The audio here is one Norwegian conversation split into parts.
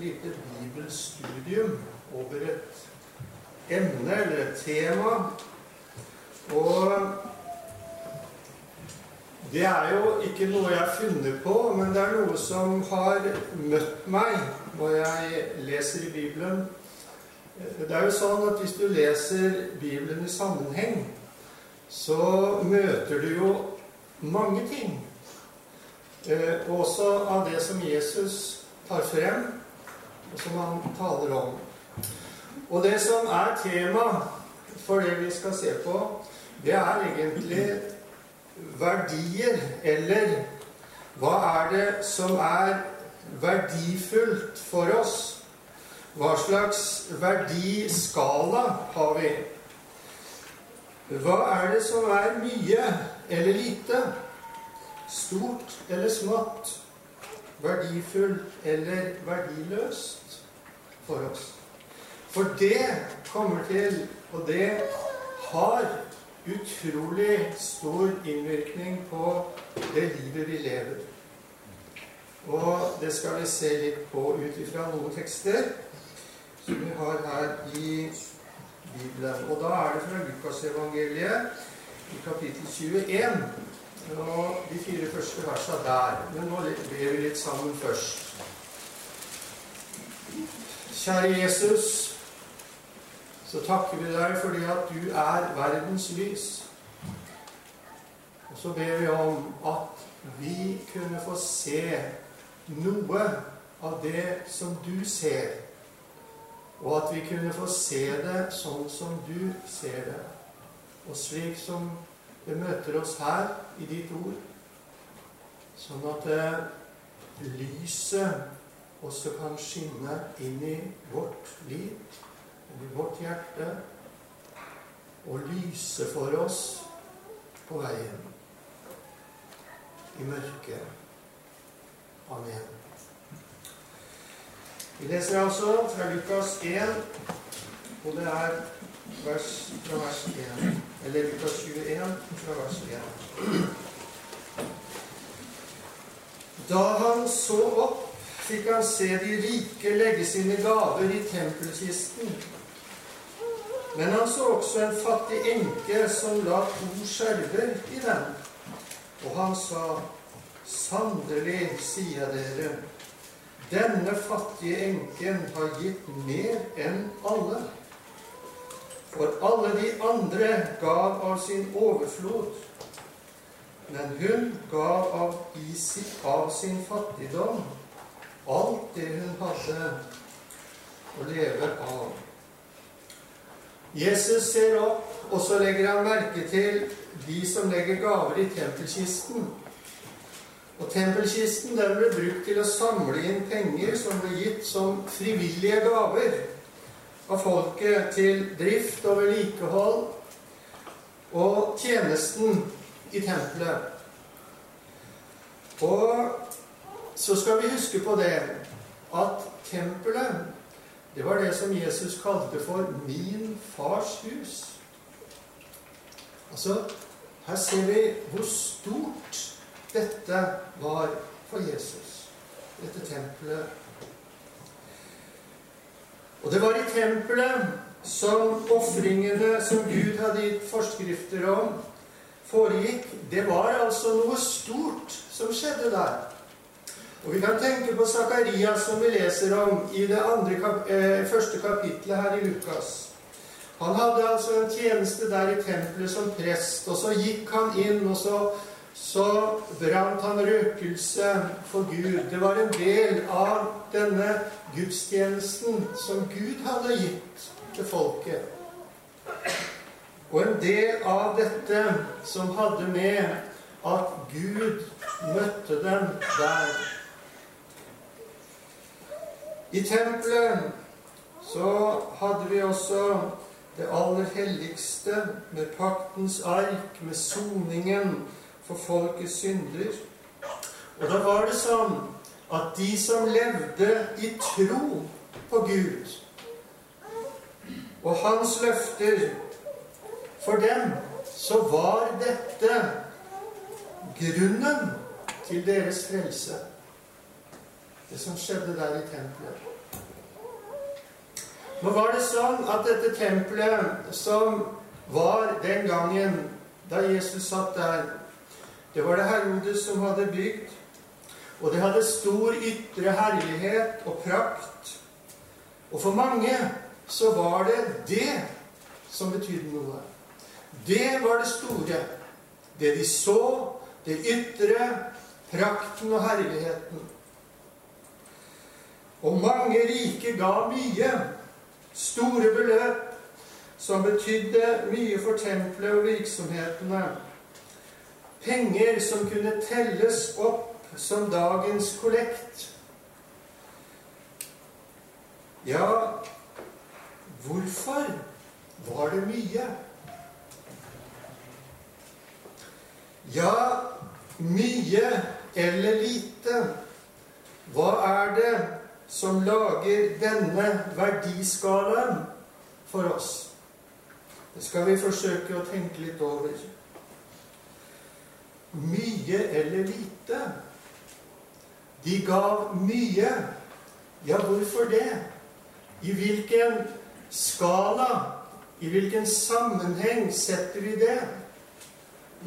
lite bibelstudium over et emne eller et tema. Og det er jo ikke noe jeg har funnet på, men det er noe som har møtt meg når jeg leser i Bibelen. Det er jo sånn at hvis du leser Bibelen i sammenheng, så møter du jo mange ting. Eh, også av det som Jesus tar frem, som han taler om. Og det som er tema for det vi skal se på, det er egentlig verdier, eller hva er det som er verdifullt for oss? Hva slags verdiskala har vi? Hva er det som er mye eller lite? Stort eller smått? Verdifullt eller verdiløst for oss? For det kommer til, og det har utrolig stor innvirkning på det livet vi lever. Og det skal vi se litt på ut ifra noen tekster som vi har her i Bibelen. Og da er det fra Lukasevangeliet i kapittel 21. Og de fire første versene der. Men nå ber vi litt sammen først. Kjære Jesus så takker vi deg fordi at du er verdens lys. Og så ber vi om at vi kunne få se noe av det som du ser. Og at vi kunne få se det sånn som du ser det. Og slik som det møter oss her i ditt ord. Sånn at det, lyset også kan skinne inn i vårt liv i vårt hjerte og lyse for oss på veien i mørket. Amen. Vi leser altså fra Lukas 1, og det er vers, fra vers 1. Eller Lukas 21 fra vers 1. Da han så opp, fikk han se de rike legge sine gaver i tempelkisten. Men han så også en fattig enke som la to skjerver i den. Og han sa, Sannelig, sier dere, denne fattige enken har gitt mer enn alle. For alle de andre gav av sin overflod, men hun gav av, av sin fattigdom alt det hun hadde å leve av. Jesus ser opp, og så legger han merke til de som legger gaver i tempelkisten. Og tempelkisten den ble brukt til å samle inn penger som ble gitt som frivillige gaver av folket til drift og vedlikehold og tjenesten i tempelet. Og så skal vi huske på det at tempelet det var det som Jesus kalte for 'min fars hus'. Altså, her ser vi hvor stort dette var for Jesus, dette tempelet. Og det var i tempelet som ofringene som Gud hadde gitt forskrifter om, foregikk. Det var altså noe stort som skjedde der. Og Vi kan tenke på Zakarias, som vi leser om i det kap eh, første kapittelet her i Lukas. Han hadde altså en tjeneste der i tempelet som prest, og så gikk han inn, og så, så brant han røkelse for Gud. Det var en del av denne gudstjenesten som Gud hadde gitt til folket. Og en del av dette som hadde med at Gud møtte dem der i tempelet så hadde vi også det aller helligste med paktens ark, med soningen for folkets synder. Og da var det sånn at de som levde i tro på Gud og hans løfter For dem så var dette grunnen til deres frelse det som skjedde der i tempelet. Nå var det sånn at dette tempelet som var den gangen da Jesus satt der, det var det Herodes som hadde bygd. Og det hadde stor ytre herlighet og prakt. Og for mange så var det det som betydde noe. Det var det store. Det de så, det ytre, prakten og herligheten. Og mange rike ga mye, store beløp, som betydde mye for tempelet og virksomhetene. Penger som kunne telles opp som dagens kollekt. Ja, hvorfor var det mye? Ja, mye eller lite. Hva er det som lager denne verdiskalaen for oss? Det skal vi forsøke å tenke litt over. Mye eller lite? De gav mye. Ja, hvorfor det? I hvilken skala, i hvilken sammenheng setter vi det?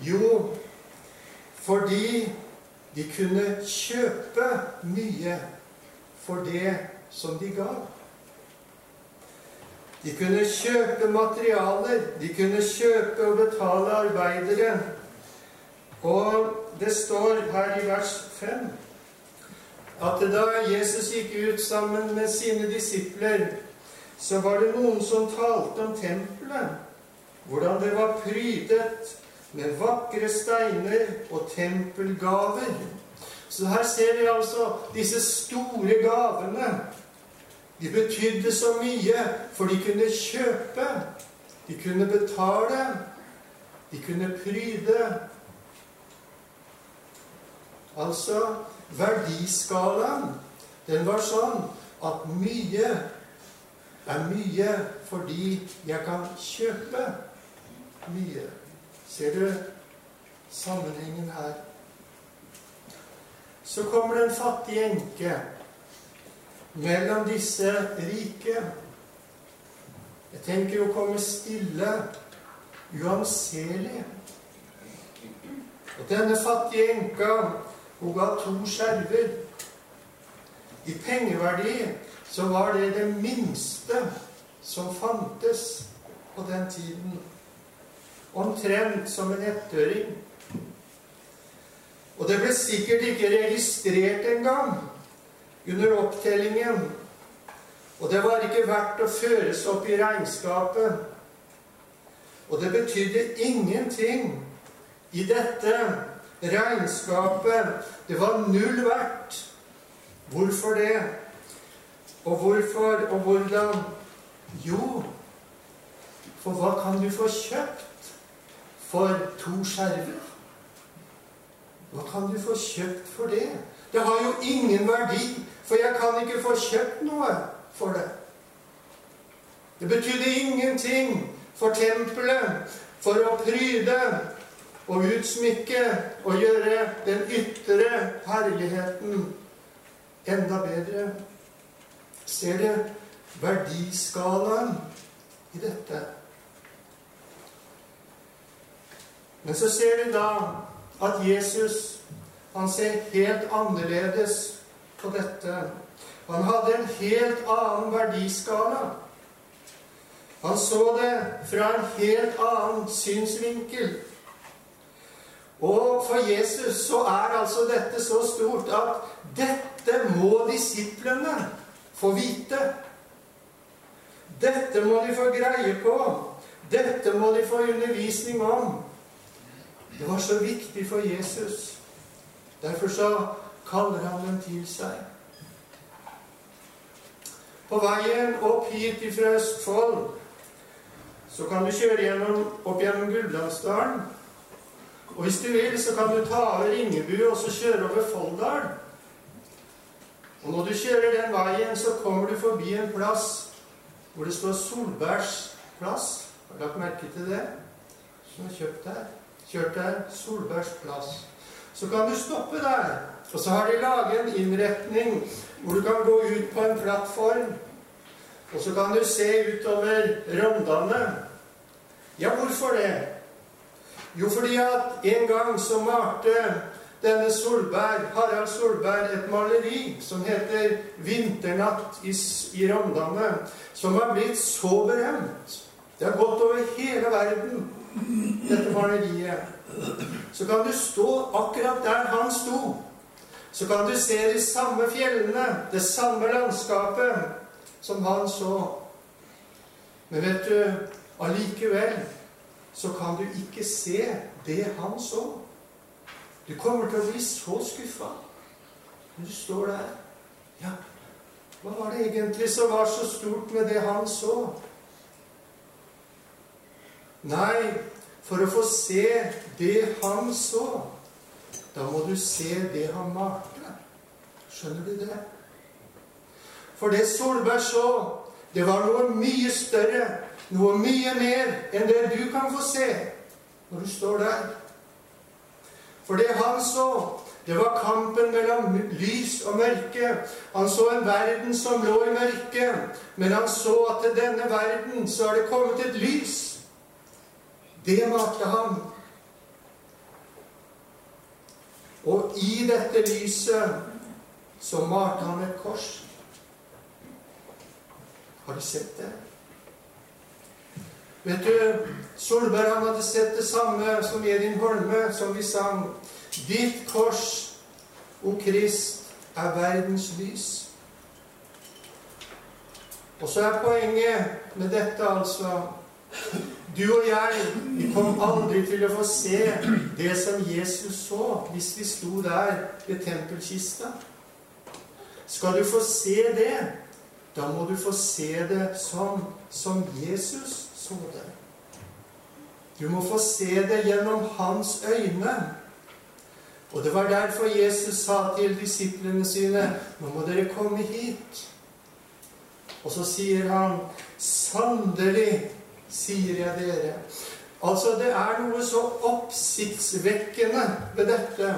Jo, fordi de kunne kjøpe mye for det som de ga. De kunne kjøpe materialer, de kunne kjøpe og betale arbeidere. Og det står her i vers 5 at da Jesus gikk ut sammen med sine disipler, så var det noen som talte om tempelet, hvordan det var prydet med vakre steiner og tempelgaver. Så her ser vi altså disse store gavene. De betydde så mye, for de kunne kjøpe, de kunne betale, de kunne pryde. Altså Verdiskalaen, den var sånn at mye er mye fordi jeg kan kjøpe mye. Ser du sammenhengen her? Så kommer det en fattig enke mellom disse rike. Jeg tenker å komme stille, uanselig. Og denne fattige enka hun ga to skjerver. I pengeverdi så var det det minste som fantes på den tiden. Omtrent som en ettøring. Og det ble sikkert ikke registrert engang under opptellingen. Og det var ikke verdt å føres opp i regnskapet. Og det betydde ingenting i dette Regnskapet, det var null verdt. Hvorfor det? Og hvorfor og hvordan? Jo, for hva kan du få kjøpt for to skjerver? Hva kan du få kjøpt for det? Det har jo ingen verdi, for jeg kan ikke få kjøpt noe for det. Det betydde ingenting for tempelet, for å pryde, og utsmykke og gjøre den ytre herligheten enda bedre. Ser du verdiskalaen i dette? Men så ser du da at Jesus han ser helt annerledes på dette. Han hadde en helt annen verdiskala. Han så det fra en helt annen synsvinkel. Og for Jesus så er altså dette så stort at dette må disiplene få vite. Dette må de få greie på. Dette må de få undervisning om. Det var så viktig for Jesus. Derfor så kaller han dem til seg. På veien opp hit fra Østfold så kan du kjøre gjennom, opp gjennom Gudbrandsdalen. Og hvis du vil, så kan du ta over Ringebu og så kjøre over Folldal. Og når du kjører den veien, så kommer du forbi en plass hvor det står Solbergs plass. Har du lagt merke til det? Som er kjøpt der. Kjørt der. Solbergs plass. Så kan du stoppe der. Og så har de laget en innretning hvor du kan gå ut på en plattform. Og så kan du se utover Rondane. Ja, hvorfor det? Jo, fordi at en gang så malte denne Solberg, Harald Solberg et maleri som heter 'Vinternatt i, i Rondane', som har blitt så berømt. Det har gått over hele verden, dette maleriet. Så kan du stå akkurat der han sto. Så kan du se de samme fjellene, det samme landskapet som han så. Men vet du, allikevel så kan du ikke se det han så. Du kommer til å bli så skuffa når du står der. Ja, hva var det egentlig som var så stort med det han så? Nei, for å få se det han så, da må du se det han malte. Skjønner du det? For det Solberg så, det var noe mye større, noe mye mer enn det du kan få se når du står der. For det han så, det var kampen mellom lys og mørke. Han så en verden som lå i mørke, men han så at til denne verden så har det kommet et lys. Det malte han. Og i dette lyset så malte han et kors. Har du sett det? Vet du, Solberg han hadde sett det samme som Edin Holme, som vi sang. Ditt kors, o Krist, er verdens lys. Og så er poenget med dette altså du og jeg vi kom aldri til å få se det som Jesus så hvis vi sto der ved tempelkista. Skal du få se det, da må du få se det sånn som Jesus så det. Du må få se det gjennom hans øyne. Og det var derfor Jesus sa til disiplene sine nå må dere komme hit. Og så sier han sannelig sier jeg dere. Altså, det er noe så oppsiktsvekkende ved dette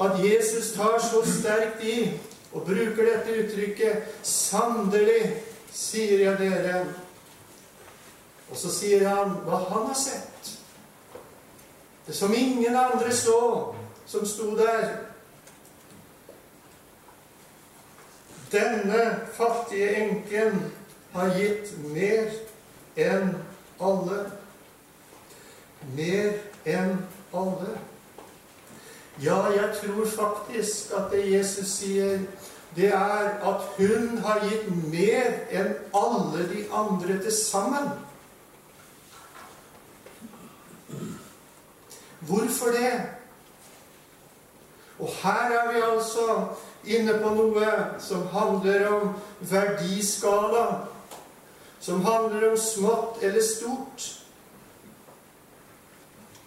at Jesus tar så sterkt i og bruker dette uttrykket 'Sannelig, sier jeg dere'. Og så sier han hva han har sett. Det som ingen andre så, som sto der. Denne fattige enken har gitt mer enn alle. Mer enn alle. Ja, jeg tror faktisk at det Jesus sier, det er at hun har gitt mer enn alle de andre til sammen. Hvorfor det? Og her er vi altså inne på noe som handler om verdiskala som handler om smått eller stort,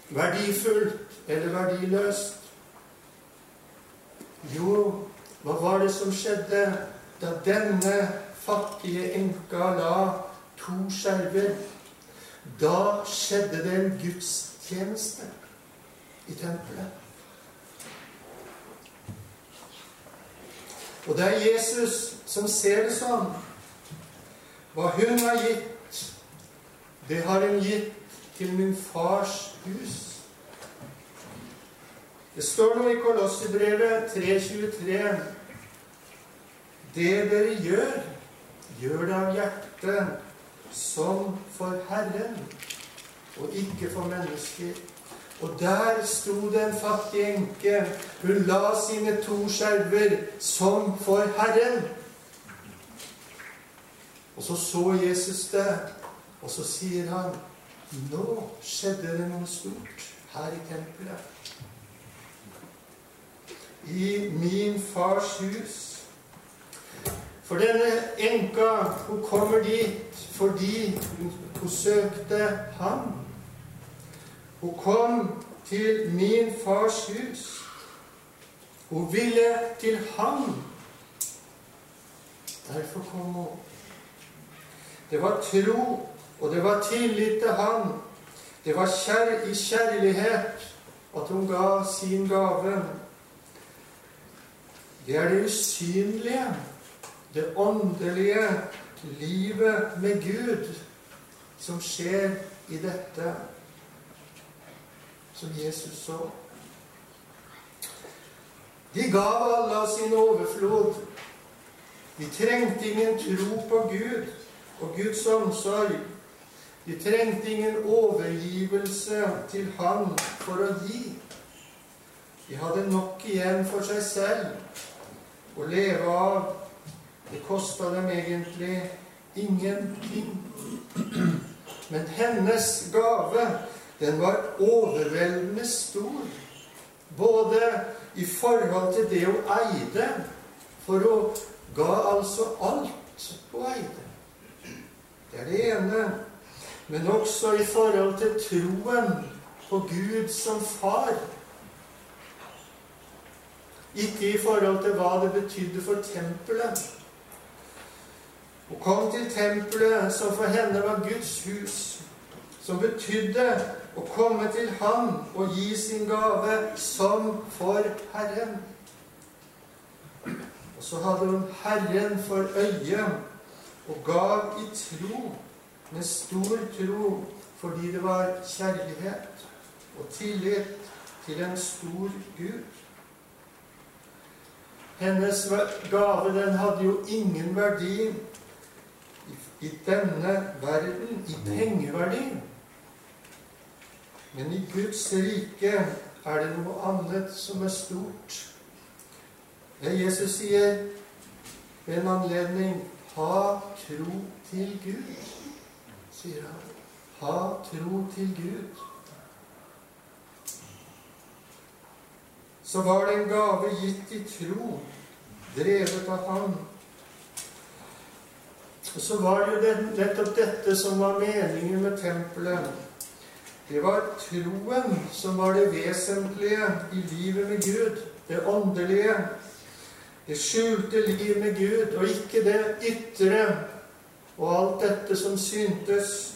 verdifullt eller verdiløst. Jo, hva var det som skjedde da denne fattige enka la to skjerver? Da skjedde det en gudstjeneste i tempelet. Og det er Jesus som ser det sånn. Hva hun har gitt, det har hun gitt til min fars hus. Det står noe i Kolossebrevet 3.23. Det dere gjør, gjør det av hjertet, som for Herren, og ikke for mennesker. Og der sto det en fattig enke. Hun la sine to skjerver som for Herren. Og så så Jesus det, og så sier han Nå skjedde det noe stort her i tempelet. I min fars hus. For denne enka, hun kommer dit fordi hun søkte ham. Hun kom til min fars hus. Hun ville til ham. Derfor kom hun. Det var tro, og det var tillit til Han. Det var kjær i kjærlighet at hun ga sin gave. Det er det usynlige, det åndelige, livet med Gud som skjer i dette som Jesus så. De gav alle av sin overflod. De trengte ingen tro på Gud og Guds omsorg. De trengte ingen overgivelse til Han for å gi. De hadde nok igjen for seg selv å leve av. Det kosta dem egentlig ingenting. Men hennes gave, den var overveldende stor. Både i forhold til det hun eide, for hun ga altså alt hun eide. Det er det ene. Men også i forhold til troen på Gud som far. Ikke i forhold til hva det betydde for tempelet. Hun kom til tempelet, som for henne var Guds hus, som betydde å komme til Han og gi sin gave som for Herren. Og så hadde hun Herren for øye og gav i tro, med stor tro, fordi det var kjærlighet og tillit til en stor Gud. Hennes gave, den hadde jo ingen verdi i denne verden, i pengeverdi. Men i Guds rike er det noe annet som er stort. Det Jesus sier ved en anledning Ha tro til Gud, sier han. Ha tro til Gud. Så var det en gave gitt i tro, drevet av Han. Og så var det jo nettopp dette som var meningen med tempelet. Det var troen som var det vesentlige i livet med Gud. Det åndelige. Det skjulte liv med Gud, og ikke det ytre og alt dette som syntes.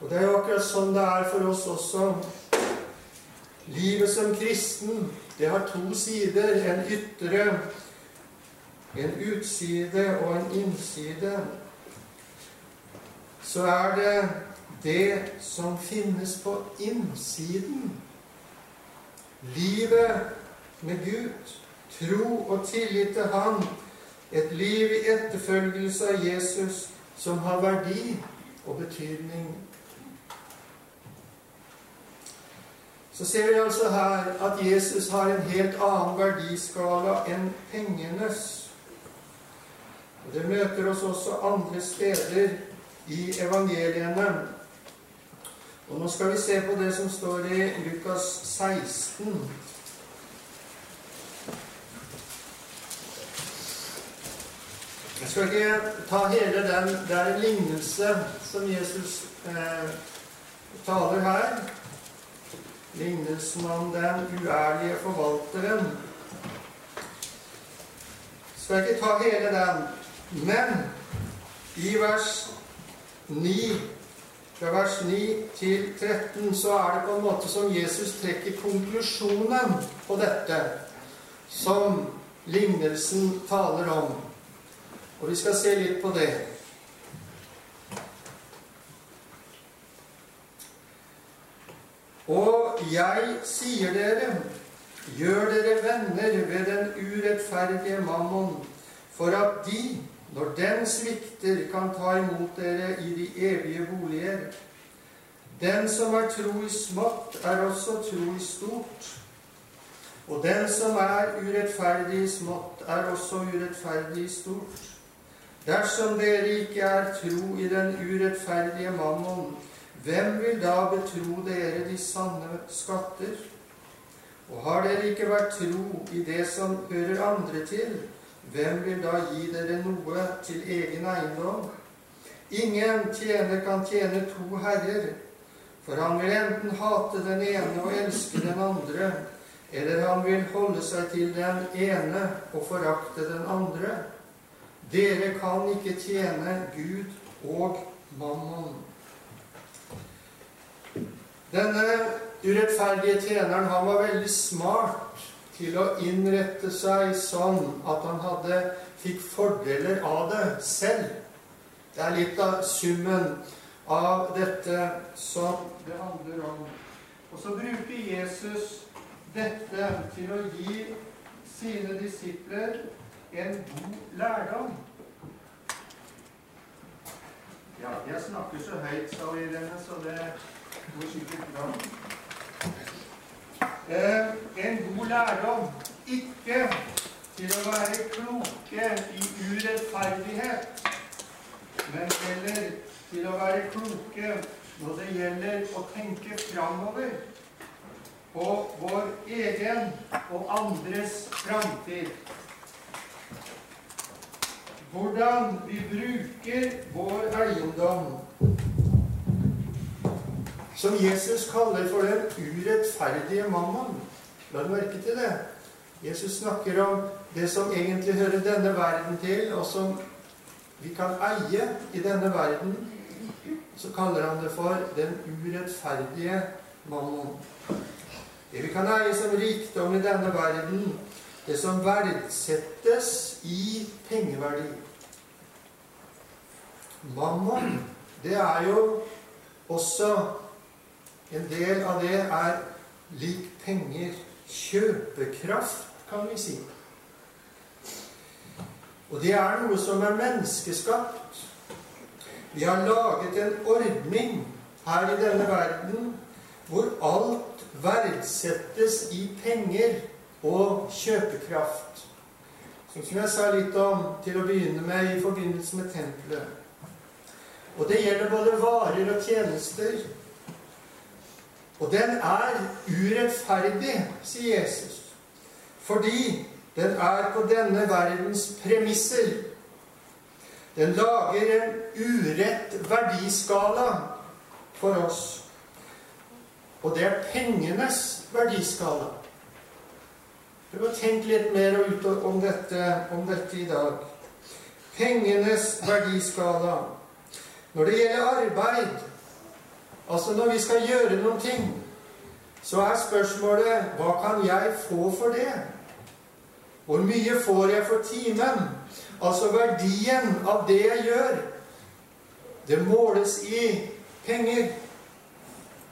Og det er jo akkurat sånn det er for oss også. Livet som kristen, det har to sider. En ytre, en utside og en innside. Så er det det som finnes på innsiden. Livet med Gud. Tro og tillit til Han. Et liv i etterfølgelse av Jesus som har verdi og betydning så ser vi altså her at Jesus har en helt annen verdiskala enn pengenes. Og Det møter oss også andre steder i evangeliene. Og Nå skal vi se på det som står i Lukas 16. Jeg skal ikke ta hele den. Det er en lignelse som Jesus eh, taler her lignelsen om den uærlige forvalteren. Skal ikke ta hele den, men i vers 9 fra vers 9 til 13 så er det på en måte som Jesus trekker konklusjonen på dette som lignelsen taler om. Og vi skal se litt på det. Og jeg sier dere, gjør dere venner ved den urettferdige mammon, for at de, når den svikter, kan ta imot dere i de evige boliger. Den som er tro i smått, er også tro i stort. Og den som er urettferdig i smått, er også urettferdig i stort. Dersom dere ikke er tro i den urettferdige mammon, hvem vil da betro dere de sanne skatter? Og har dere ikke vært tro i det som hører andre til, hvem vil da gi dere noe til egen eiendom? Ingen tjener kan tjene to herrer, for han vil enten hate den ene og elske den andre, eller han vil holde seg til den ene og forakte den andre. Dere kan ikke tjene Gud og mammon. Denne urettferdige tjeneren han var veldig smart til å innrette seg sånn at han hadde fikk fordeler av det selv. Det er litt av summen av dette som det handler om. Og så bruker Jesus dette til å gi sine disipler en god lærdom. Ja, jeg snakker så høyt, sa Irene, så det går sikkert bra. Eh, en god lærdom. Ikke til å være kloke i urettferdighet, men heller til å være kloke når det gjelder å tenke framover på vår egen og andres framtid. Hvordan vi bruker vår eiendom, som Jesus kaller for den urettferdige mammon. La du merke til det? Jesus snakker om det som egentlig hører denne verden til, og som vi kan eie i denne verden, så kaller han det for den urettferdige mammon. Det vi kan eie som rikdom i denne verden, det som verdsettes i pengeverdi. Mammon, det er jo også En del av det er lik penger. Kjøpekraft, kan vi si. Og det er noe som er menneskeskapt. Vi har laget en ordning her i denne verden hvor alt verdsettes i penger og kjøpekraft. Som jeg sa litt om til å begynne med i forbindelse med tempelet. Og det gjelder både varer og tjenester. Og den er urettferdig, sier Jesus, fordi den er på denne verdens premisser. Den lager en urett verdiskala for oss. Og det er pengenes verdiskala. Prøv å tenke litt mer om dette, om dette i dag. Pengenes verdiskala. Når det gjelder arbeid, altså når vi skal gjøre noen ting, så er spørsmålet hva kan jeg få for det? Hvor mye får jeg for timen? Altså verdien av det jeg gjør. Det måles i penger.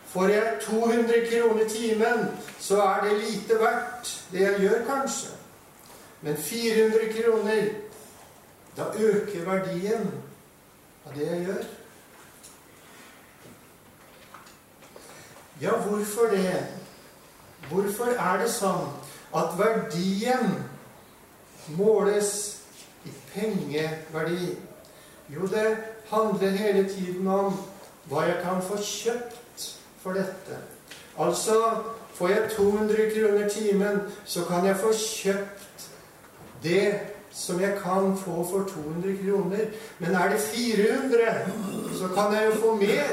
Får jeg 200 kroner timen, så er det lite verdt, det jeg gjør, kanskje. Men 400 kroner, da øker verdien av det jeg gjør. Ja, hvorfor det? Hvorfor er det sånn at verdien måles i pengeverdi? Jo, det handler hele tiden om hva jeg kan få kjøpt for dette. Altså, får jeg 200 kroner timen, så kan jeg få kjøpt det som jeg kan få for 200 kroner. Men er det 400, så kan jeg jo få mer.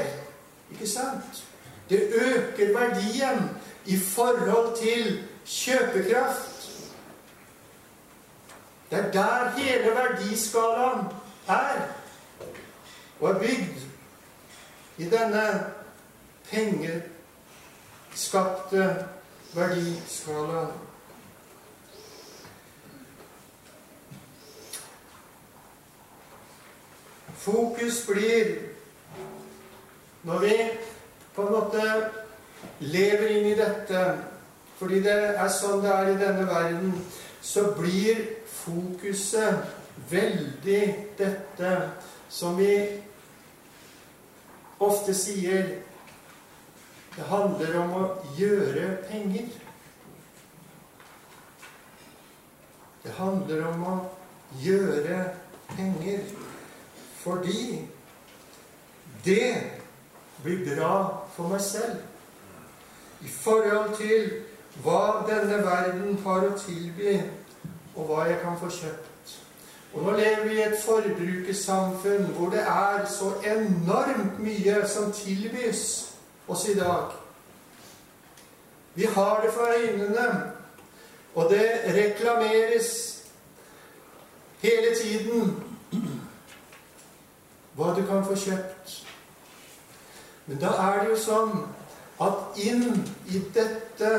Ikke sant? Det øker verdien i forhold til kjøpekraft. Det er der hele verdiskalaen er og er bygd. I denne pengeskapte verdiskala. Fokus blir når vi på en måte lever inn i dette, fordi det er sånn det er i denne verden, så blir fokuset veldig dette som vi ofte sier det handler om å gjøre penger. Det handler om å gjøre penger fordi det blir bra for meg selv i forhold til hva denne verden har å tilby, og hva jeg kan få kjøpt. Og nå lever vi i et forbrukersamfunn hvor det er så enormt mye som tilbys oss i dag. Vi har det for øynene, og det reklameres hele tiden hva du kan få kjøpt. Men da er det jo sånn at inn i dette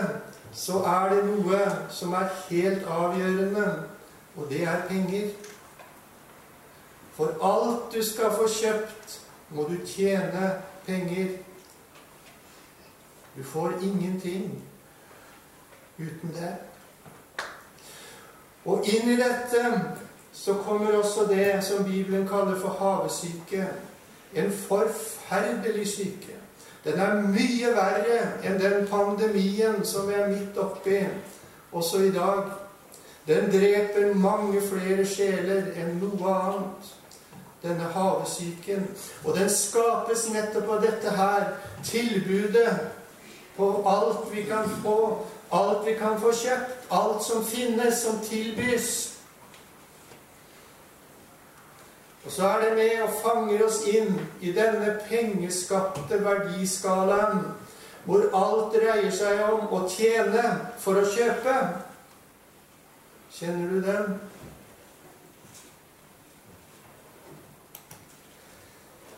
så er det noe som er helt avgjørende, og det er penger. For alt du skal få kjøpt, må du tjene penger. Du får ingenting uten det. Og inn i dette så kommer også det som Bibelen kaller for havesyke. En forferdelig syke. Den er mye verre enn den pandemien som vi er midt oppi også i dag. Den dreper mange flere sjeler enn noe annet denne havesyken. Og den skapes nettopp av dette her tilbudet på alt vi kan få, alt vi kan få kjøpt, alt som finnes, som tilbys. Og så er det med og fanger oss inn i denne pengeskapte verdiskalaen, hvor alt dreier seg om å tjene for å kjøpe. Kjenner du den?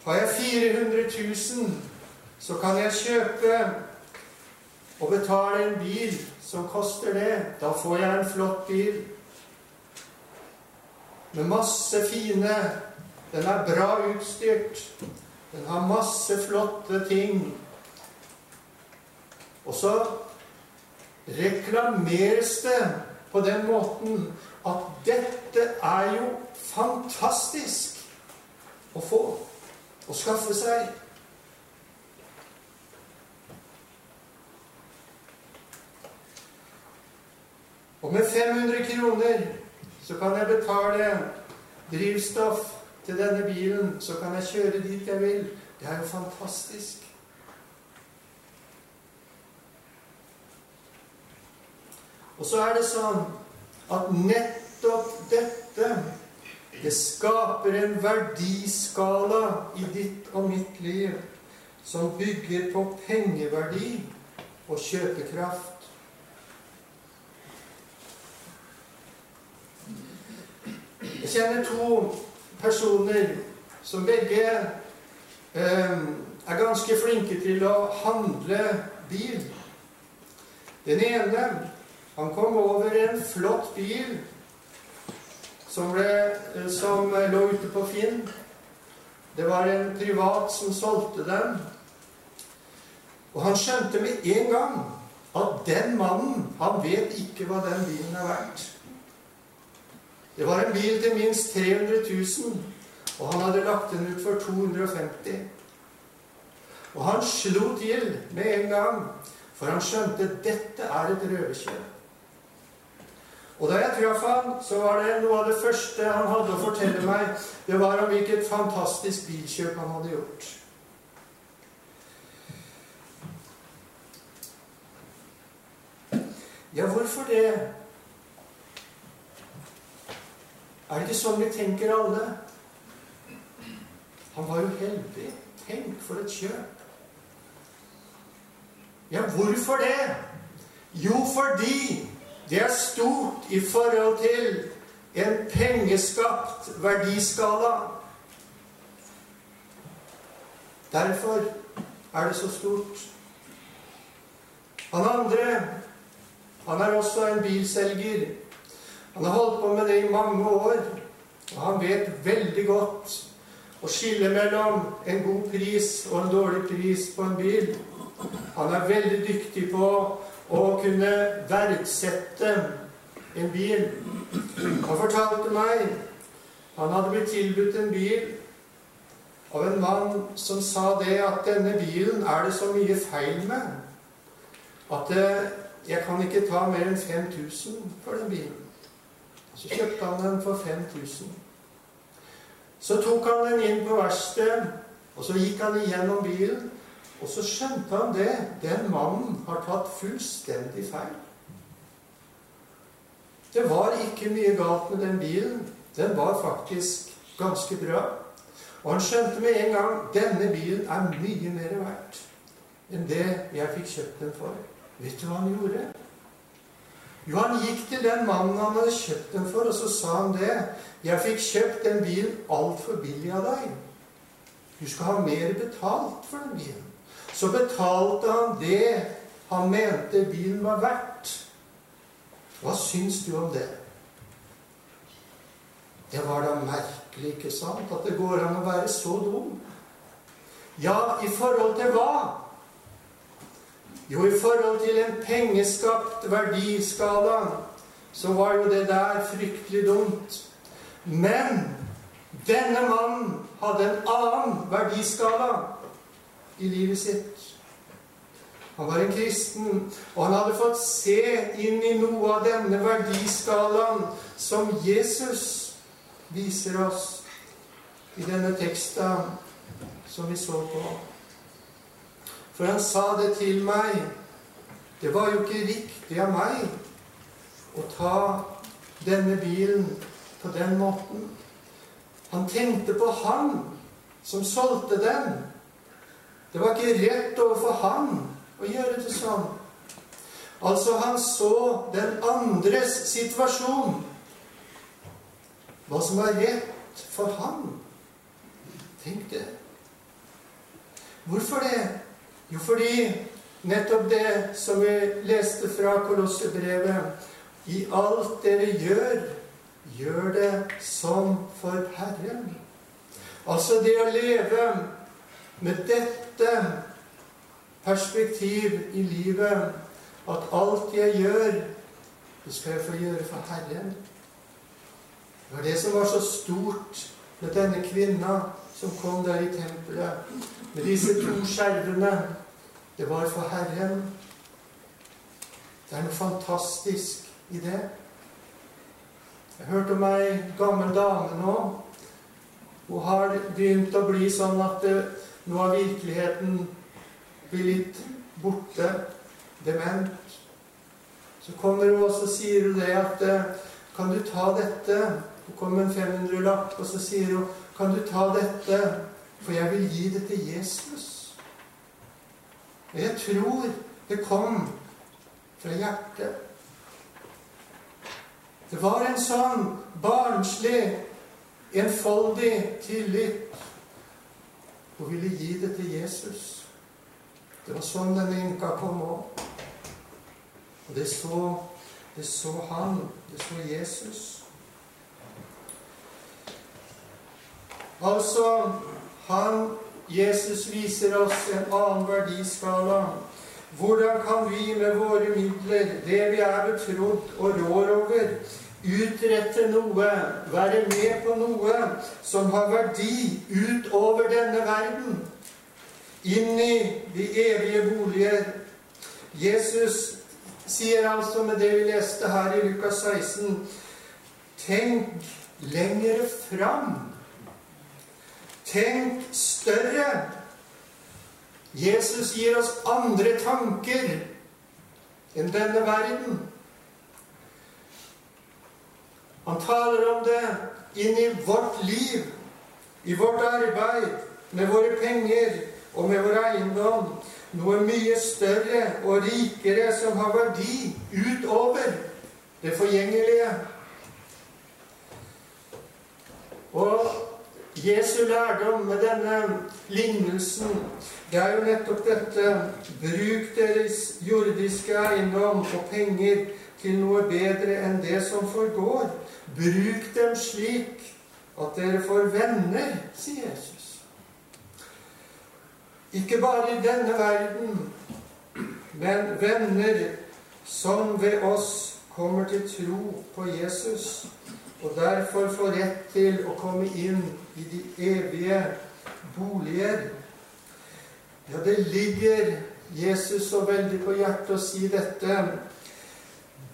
Har jeg 400 000, så kan jeg kjøpe og betale en bil som koster det. Da får jeg en flott bil med masse fine Den er bra utstyrt. Den har masse flotte ting. Og så reklameres det på den måten at dette er jo fantastisk å få å skaffe seg. Og med 500 kroner så kan jeg betale drivstoff til denne bilen, så kan jeg kjøre dit jeg vil. Det er jo fantastisk. Og så er det sånn at nettopp dette det skaper en verdiskala i ditt og mitt liv som bygger på pengeverdi og kjøpekraft. Jeg kjenner to personer som begge eh, er ganske flinke til å handle bil. Den ene han kom over en flott bil som, ble, eh, som lå ute på Finn. Det var en privat som solgte den. Og han skjønte med en gang at den mannen, han vet ikke hva den bilen er verdt. Det var en bil til minst 300 000, og han hadde lagt den ut for 250 Og han slo til med en gang, for han skjønte dette er et røverkjøp. Og da jeg traff han, så var det noe av det første han hadde å fortelle meg, det var om hvilket fantastisk bilkjøp han hadde gjort. Ja, hvorfor det? Er det ikke sånn vi tenker alle? Han var jo heldig. Tenk for et kjøp. Ja, hvorfor det? Jo, fordi det er stort i forhold til en pengeskapt verdiskala. Derfor er det så stort. Han andre, han er også en bilselger. Han har holdt på med det i mange år, og han vet veldig godt å skille mellom en god pris og en dårlig pris på en bil. Han er veldig dyktig på å kunne verdsette en bil. Han fortalte meg han hadde blitt tilbudt en bil av en mann som sa det at denne bilen er det så mye feil med at jeg kan ikke ta mer enn 5000 for den bilen. Så kjøpte han den for 5000. Så tok han den inn på verkstedet, og så gikk han igjennom bilen. Og så skjønte han det. Den mannen har tatt fullstendig feil. Det var ikke mye galt med den bilen. Den var faktisk ganske bra. Og han skjønte med en gang denne bilen er mye mer verdt enn det jeg fikk kjøpt den for. Vet du hva han gjorde? Jo, han gikk til den mannen han hadde kjøpt den for, og så sa han det. 'Jeg fikk kjøpt den bilen altfor billig av deg. Du skal ha mer betalt for den bilen.' så betalte han det han mente bilen var verdt. Hva syns du om det? Det var da merkelig ikke sant? At det går an å være så dum. Ja, i forhold til hva? Jo, i forhold til en pengeskapt verdiskala så var jo det der fryktelig dumt. Men denne mannen hadde en annen verdiskala i livet sitt. Han var en kristen, og han hadde fått se inn i noe av denne verdiskalaen som Jesus viser oss i denne teksten som vi så på. For han sa det til meg. Det var jo ikke riktig av meg å ta denne bilen på den måten. Han tenkte på han som solgte den. Det var ikke rett overfor han å gjøre det sånn. Altså, han så den andres situasjon. Hva som var rett for han. Tenk det. Hvorfor det? Jo, fordi nettopp det som vi leste fra Kolossebrevet I alt dere gjør, gjør det som for Herren. Altså det å leve med dette perspektiv i livet at alt jeg gjør, det skal jeg få gjøre for Herren. Det var det som var så stort med denne kvinna som kom der i tempelet med disse to skjervene. Det var for Herren. Det er noe fantastisk i det. Jeg hørte om ei gammel dame nå. Hun har begynt å bli sånn at nå har virkeligheten blir litt borte, dement. Så kommer hun og sier det at Kan du ta dette? Hun kom en 500-lapp, og så sier hun Kan du ta dette, for jeg vil gi det til Jesus? Og jeg tror det kom fra hjertet. Det var en sånn barnslig, enfoldig tillit. Hun ville gi det til Jesus. Det var sånn denne enka kom opp. Og det så, det så han. Det så Jesus. Altså han, Jesus viser oss en annen verdiskala. Hvordan kan vi med våre midler, det vi er betrodd og rår over, utrette noe, være med på noe som har verdi utover denne verden? inn i de evige boliger. Jesus sier altså med det vi leste her i Lukas 16 Tenk lengre fram. Tenk større. Jesus gir oss andre tanker enn denne verden. Han taler om det inn i vårt liv, i vårt arbeid, med våre penger, og med vår eiendom noe mye større og rikere som har verdi utover det forgjengelige. Og Jesu lærdom med denne lignelsen, det er jo nettopp dette Bruk deres jordiske eiendom og penger til noe bedre enn det som forgår. Bruk dem slik at dere får venner, sier Jesus. Ikke bare i denne verden, men venner som ved oss kommer til tro på Jesus, og derfor få rett til å komme inn i de evige boliger. Ja, det ligger Jesus så veldig på hjertet å si dette.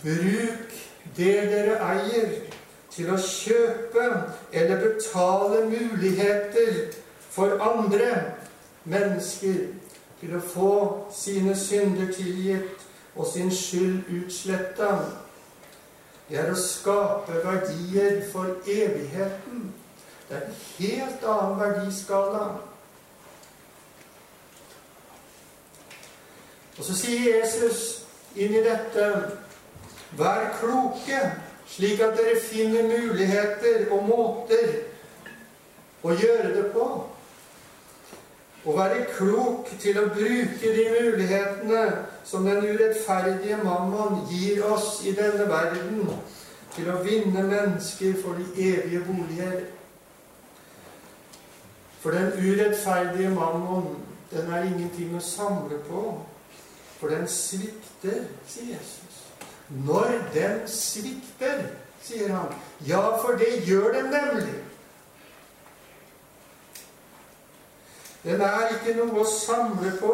Bruk det dere eier, til å kjøpe eller betale muligheter for andre mennesker til å få sine synder tilgitt og sin skyld utsletta. Det er å skape verdier for evigheten. Det er en helt annen verdiskala. Og så sier Jesus inn i dette Vær kloke, slik at dere finner muligheter og måter å gjøre det på. Å være klok til å bruke de mulighetene som den urettferdige mammon gir oss i denne verden, til å vinne mennesker for de evige boliger. For den urettferdige mammon, den er ingenting å samle på. For den svikter, sier Jesus. Når den svikter, sier han. Ja, for det gjør den nemlig. Den er ikke noe å samle på.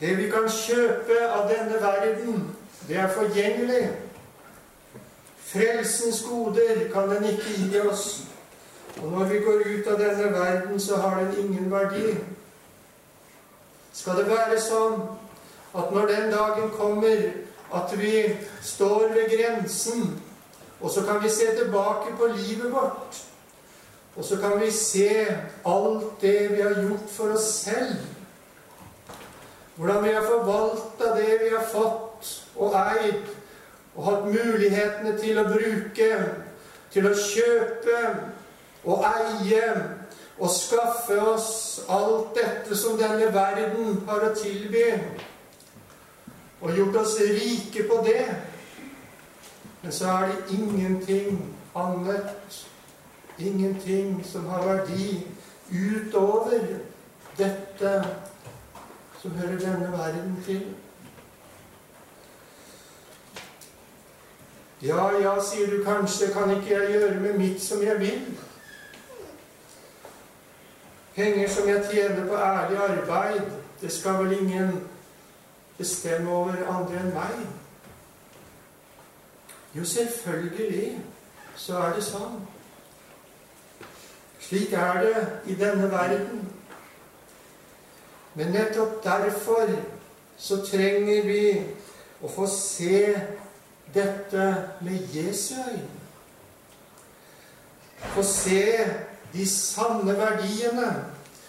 Det vi kan kjøpe av denne verden, det er forgjengelig. Frelsens goder kan den ikke gi oss. Og når vi går ut av denne verden, så har den ingen verdi. Skal det være sånn at når den dagen kommer at vi står ved grensen, og så kan vi se tilbake på livet vårt og så kan vi se alt det vi har gjort for oss selv. Hvordan vi har forvalta det vi har fått og eid, og hatt mulighetene til å bruke, til å kjøpe og eie og skaffe oss alt dette som denne verden har å tilby, og gjort oss rike på det. Men så er det ingenting annet ingenting som har verdi utover dette som hører denne verden til. Ja, ja, sier du kanskje, kan ikke jeg gjøre med mitt som jeg vil? Penger som jeg tjener på ærlig arbeid, det skal vel ingen bestemme over andre enn meg? Jo, selvfølgelig så er det sånn. Slik er det i denne verden. Men nettopp derfor så trenger vi å få se dette med Jesu øyne. Få se de sanne verdiene,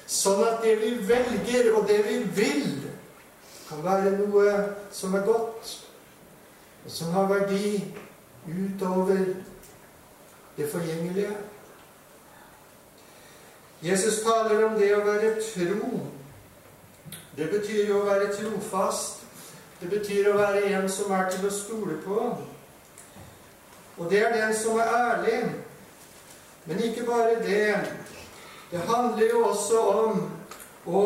sånn at det vi velger, og det vi vil, kan være noe som er godt, og som har verdi utover det forgjengelige. Jesus taler om det å være tro. Det betyr jo å være trofast. Det betyr å være en som er til å stole på. Og det er den som er ærlig. Men ikke bare det. Det handler jo også om å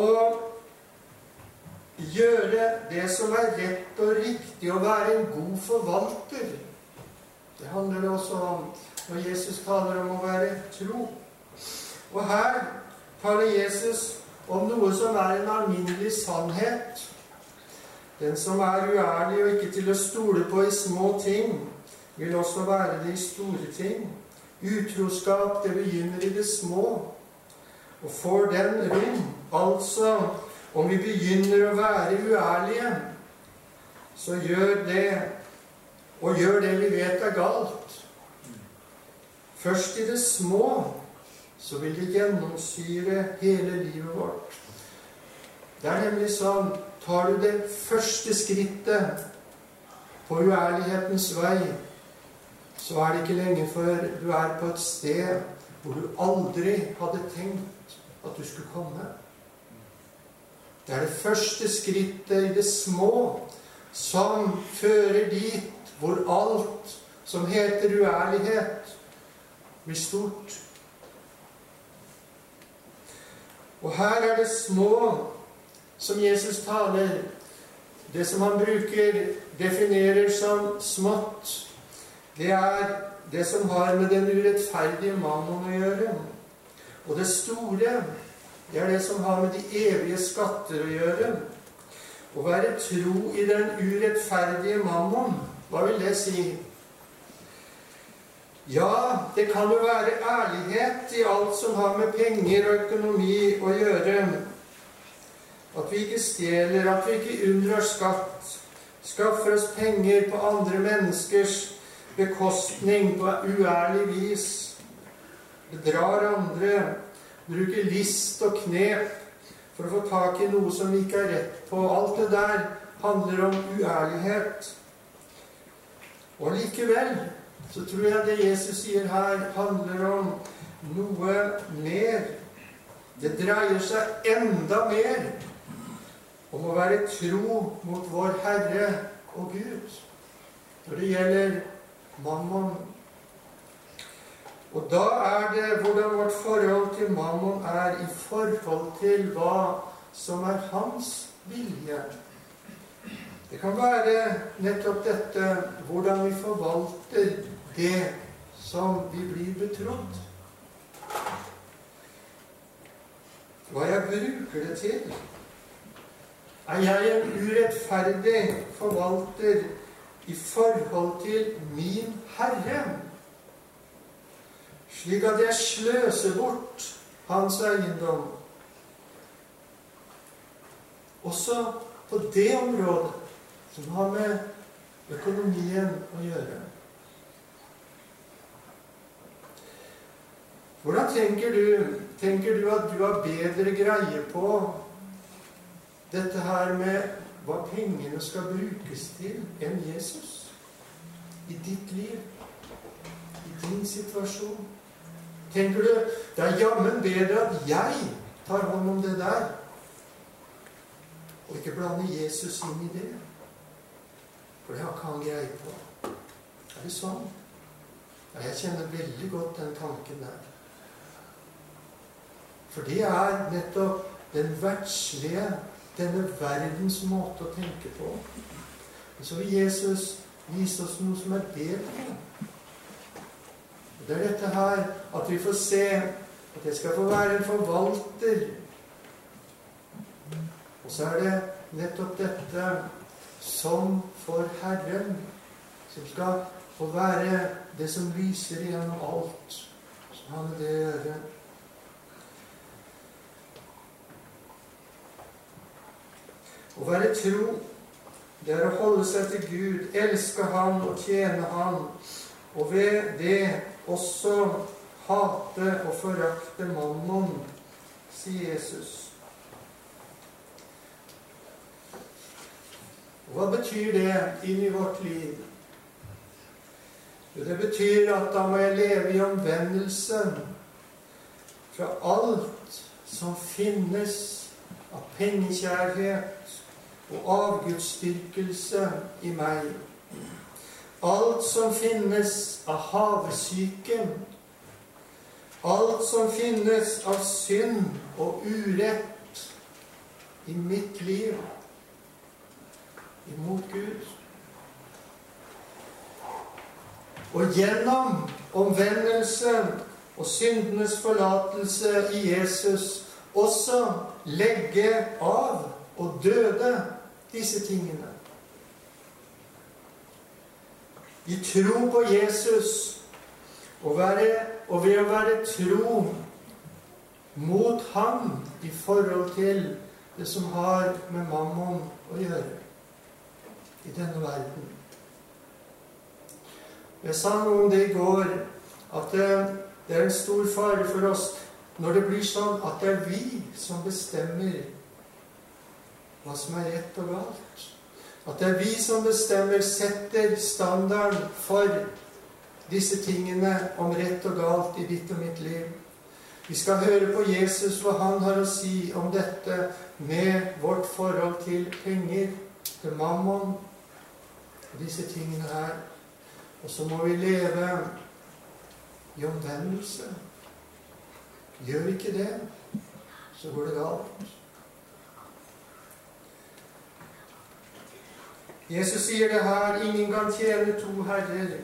gjøre det som er rett og riktig, å være en god forvalter. Det handler også om når Jesus taler om å være tro. Og her taler Jesus om noe som er en alminnelig sannhet. Den som er uærlig og ikke til å stole på i små ting, vil også være det i store ting. Utroskap, det begynner i det små. Og får den rom, altså om vi begynner å være uærlige, så gjør det, og gjør det vi vet er galt. Først i det små så vil det gjennomsyre hele livet vårt. Det er nemlig sånn Tar du det første skrittet på uærlighetens vei, så er det ikke lenge før du er på et sted hvor du aldri hadde tenkt at du skulle komme. Det er det første skrittet i det små som fører dit hvor alt som heter uærlighet, blir stort. Og her er det små som Jesus taler. Det som han bruker, definerer som smått, det er det som har med den urettferdige mammon å gjøre. Og det store, det er det som har med de evige skatter å gjøre. Å være tro i den urettferdige mammon, hva vil det si? Ja, det kan jo være ærlighet i alt som har med penger og økonomi å gjøre. At vi ikke stjeler, at vi ikke unndrar skatt, skaffer oss penger på andre menneskers bekostning på uærlig vis, bedrar andre, bruker list og knep for å få tak i noe som vi ikke har rett på. Alt det der handler om uærlighet. Og likevel så tror jeg det Jesus sier her, handler om noe mer. Det dreier seg enda mer om å være tro mot vår Herre og Gud når det gjelder mammon. Og da er det hvordan vårt forhold til mammon er i forhold til hva som er hans vilje. Det kan være nettopp dette hvordan vi forvalter det som vi blir betrodd. Hva jeg bruker det til. Er jeg en urettferdig forvalter i forhold til min Herre? Slik at jeg sløser bort hans eiendom. Også på det området som har med økonomien å gjøre. Hvordan tenker du, tenker du at du har bedre greie på dette her med hva pengene skal brukes til, enn Jesus? I ditt liv, i din situasjon. Tenker du det er jammen bedre at jeg tar hånd om det der, og ikke blander Jesus inn i det? For det har ikke han greie på. Er det sånn? Ja, jeg kjenner veldig godt den tanken der. For det er nettopp den verdslige, denne verdens måte å tenke på. Men så vil Jesus vise oss noe som er bedre. Det er dette her at vi får se at jeg skal få være en forvalter. Og så er det nettopp dette som for Herren, som skal få være det som lyser gjennom alt som har med det å gjøre. Å være tro, det er å holde seg til Gud, elske Han og tjene Han, og ved det også hate og forakte mammon, sier Jesus. Hva betyr det inn i vårt liv? Det betyr at da må jeg leve i omvendelse fra alt som finnes av pengekjærlighet og avgudsdyrkelse i meg. Alt som finnes av havesyken, alt som finnes av synd og urett i mitt liv imot Gud. Og gjennom omvendelse og syndenes forlatelse i Jesus også legge av og døde disse tingene. I tro på Jesus og, være, og ved å være tro mot ham i forhold til det som har med mammon å gjøre i denne verden. Jeg sa noe om det i går, at det, det er en stor fare for oss når det blir sånn at det er vi som bestemmer hva som er rett og galt. At det er vi som bestemmer, setter standarden for disse tingene om rett og galt i ditt og mitt liv. Vi skal høre på Jesus, hva han har å si om dette med vårt forhold til penger, til mammon, og disse tingene her. Og så må vi leve i omvendelse. Gjør vi ikke det, så går det galt. Jesus sier det her ingen kan tjene to herrer.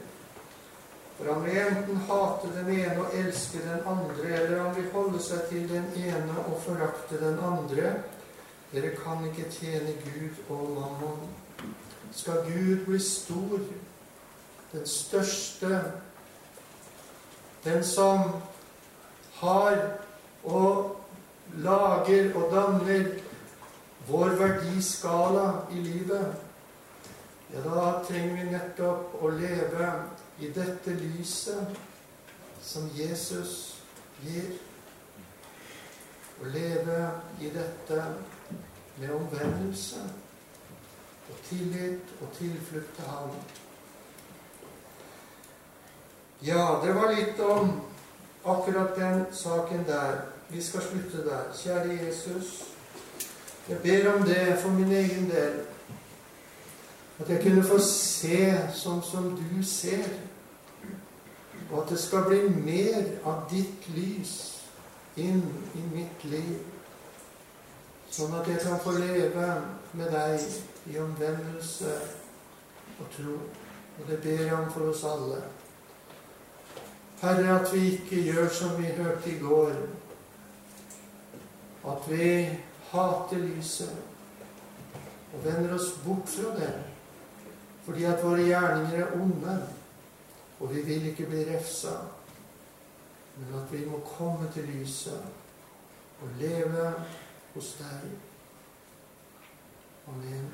For han vil enten hate den ene og elske den andre, eller han vil holde seg til den ene og forakte den andre. Dere kan ikke tjene Gud og mammon. Skal Gud bli stor, den største, den som har og lager og danner vår verdiskala i livet, ja, da trenger vi nettopp å leve i dette lyset som Jesus gir. Å leve i dette med omvendelse og tillit og tilflukt til Ham. Ja, det var litt om akkurat den saken der. Vi skal slutte der. Kjære Jesus, jeg ber om det for min egen del. At jeg kunne få se sånn som du ser. Og at det skal bli mer av ditt lys inn i mitt liv. Sånn at jeg kan få leve med deg i omvendelse og tro. Og det ber jeg om for oss alle. Herre, at vi ikke gjør som vi hørte i går. At vi hater lyset og vender oss bort fra det fordi at våre gjerninger er onde, og vi vil ikke bli refsa. Men at vi må komme til lyset og leve hos deg. Amen.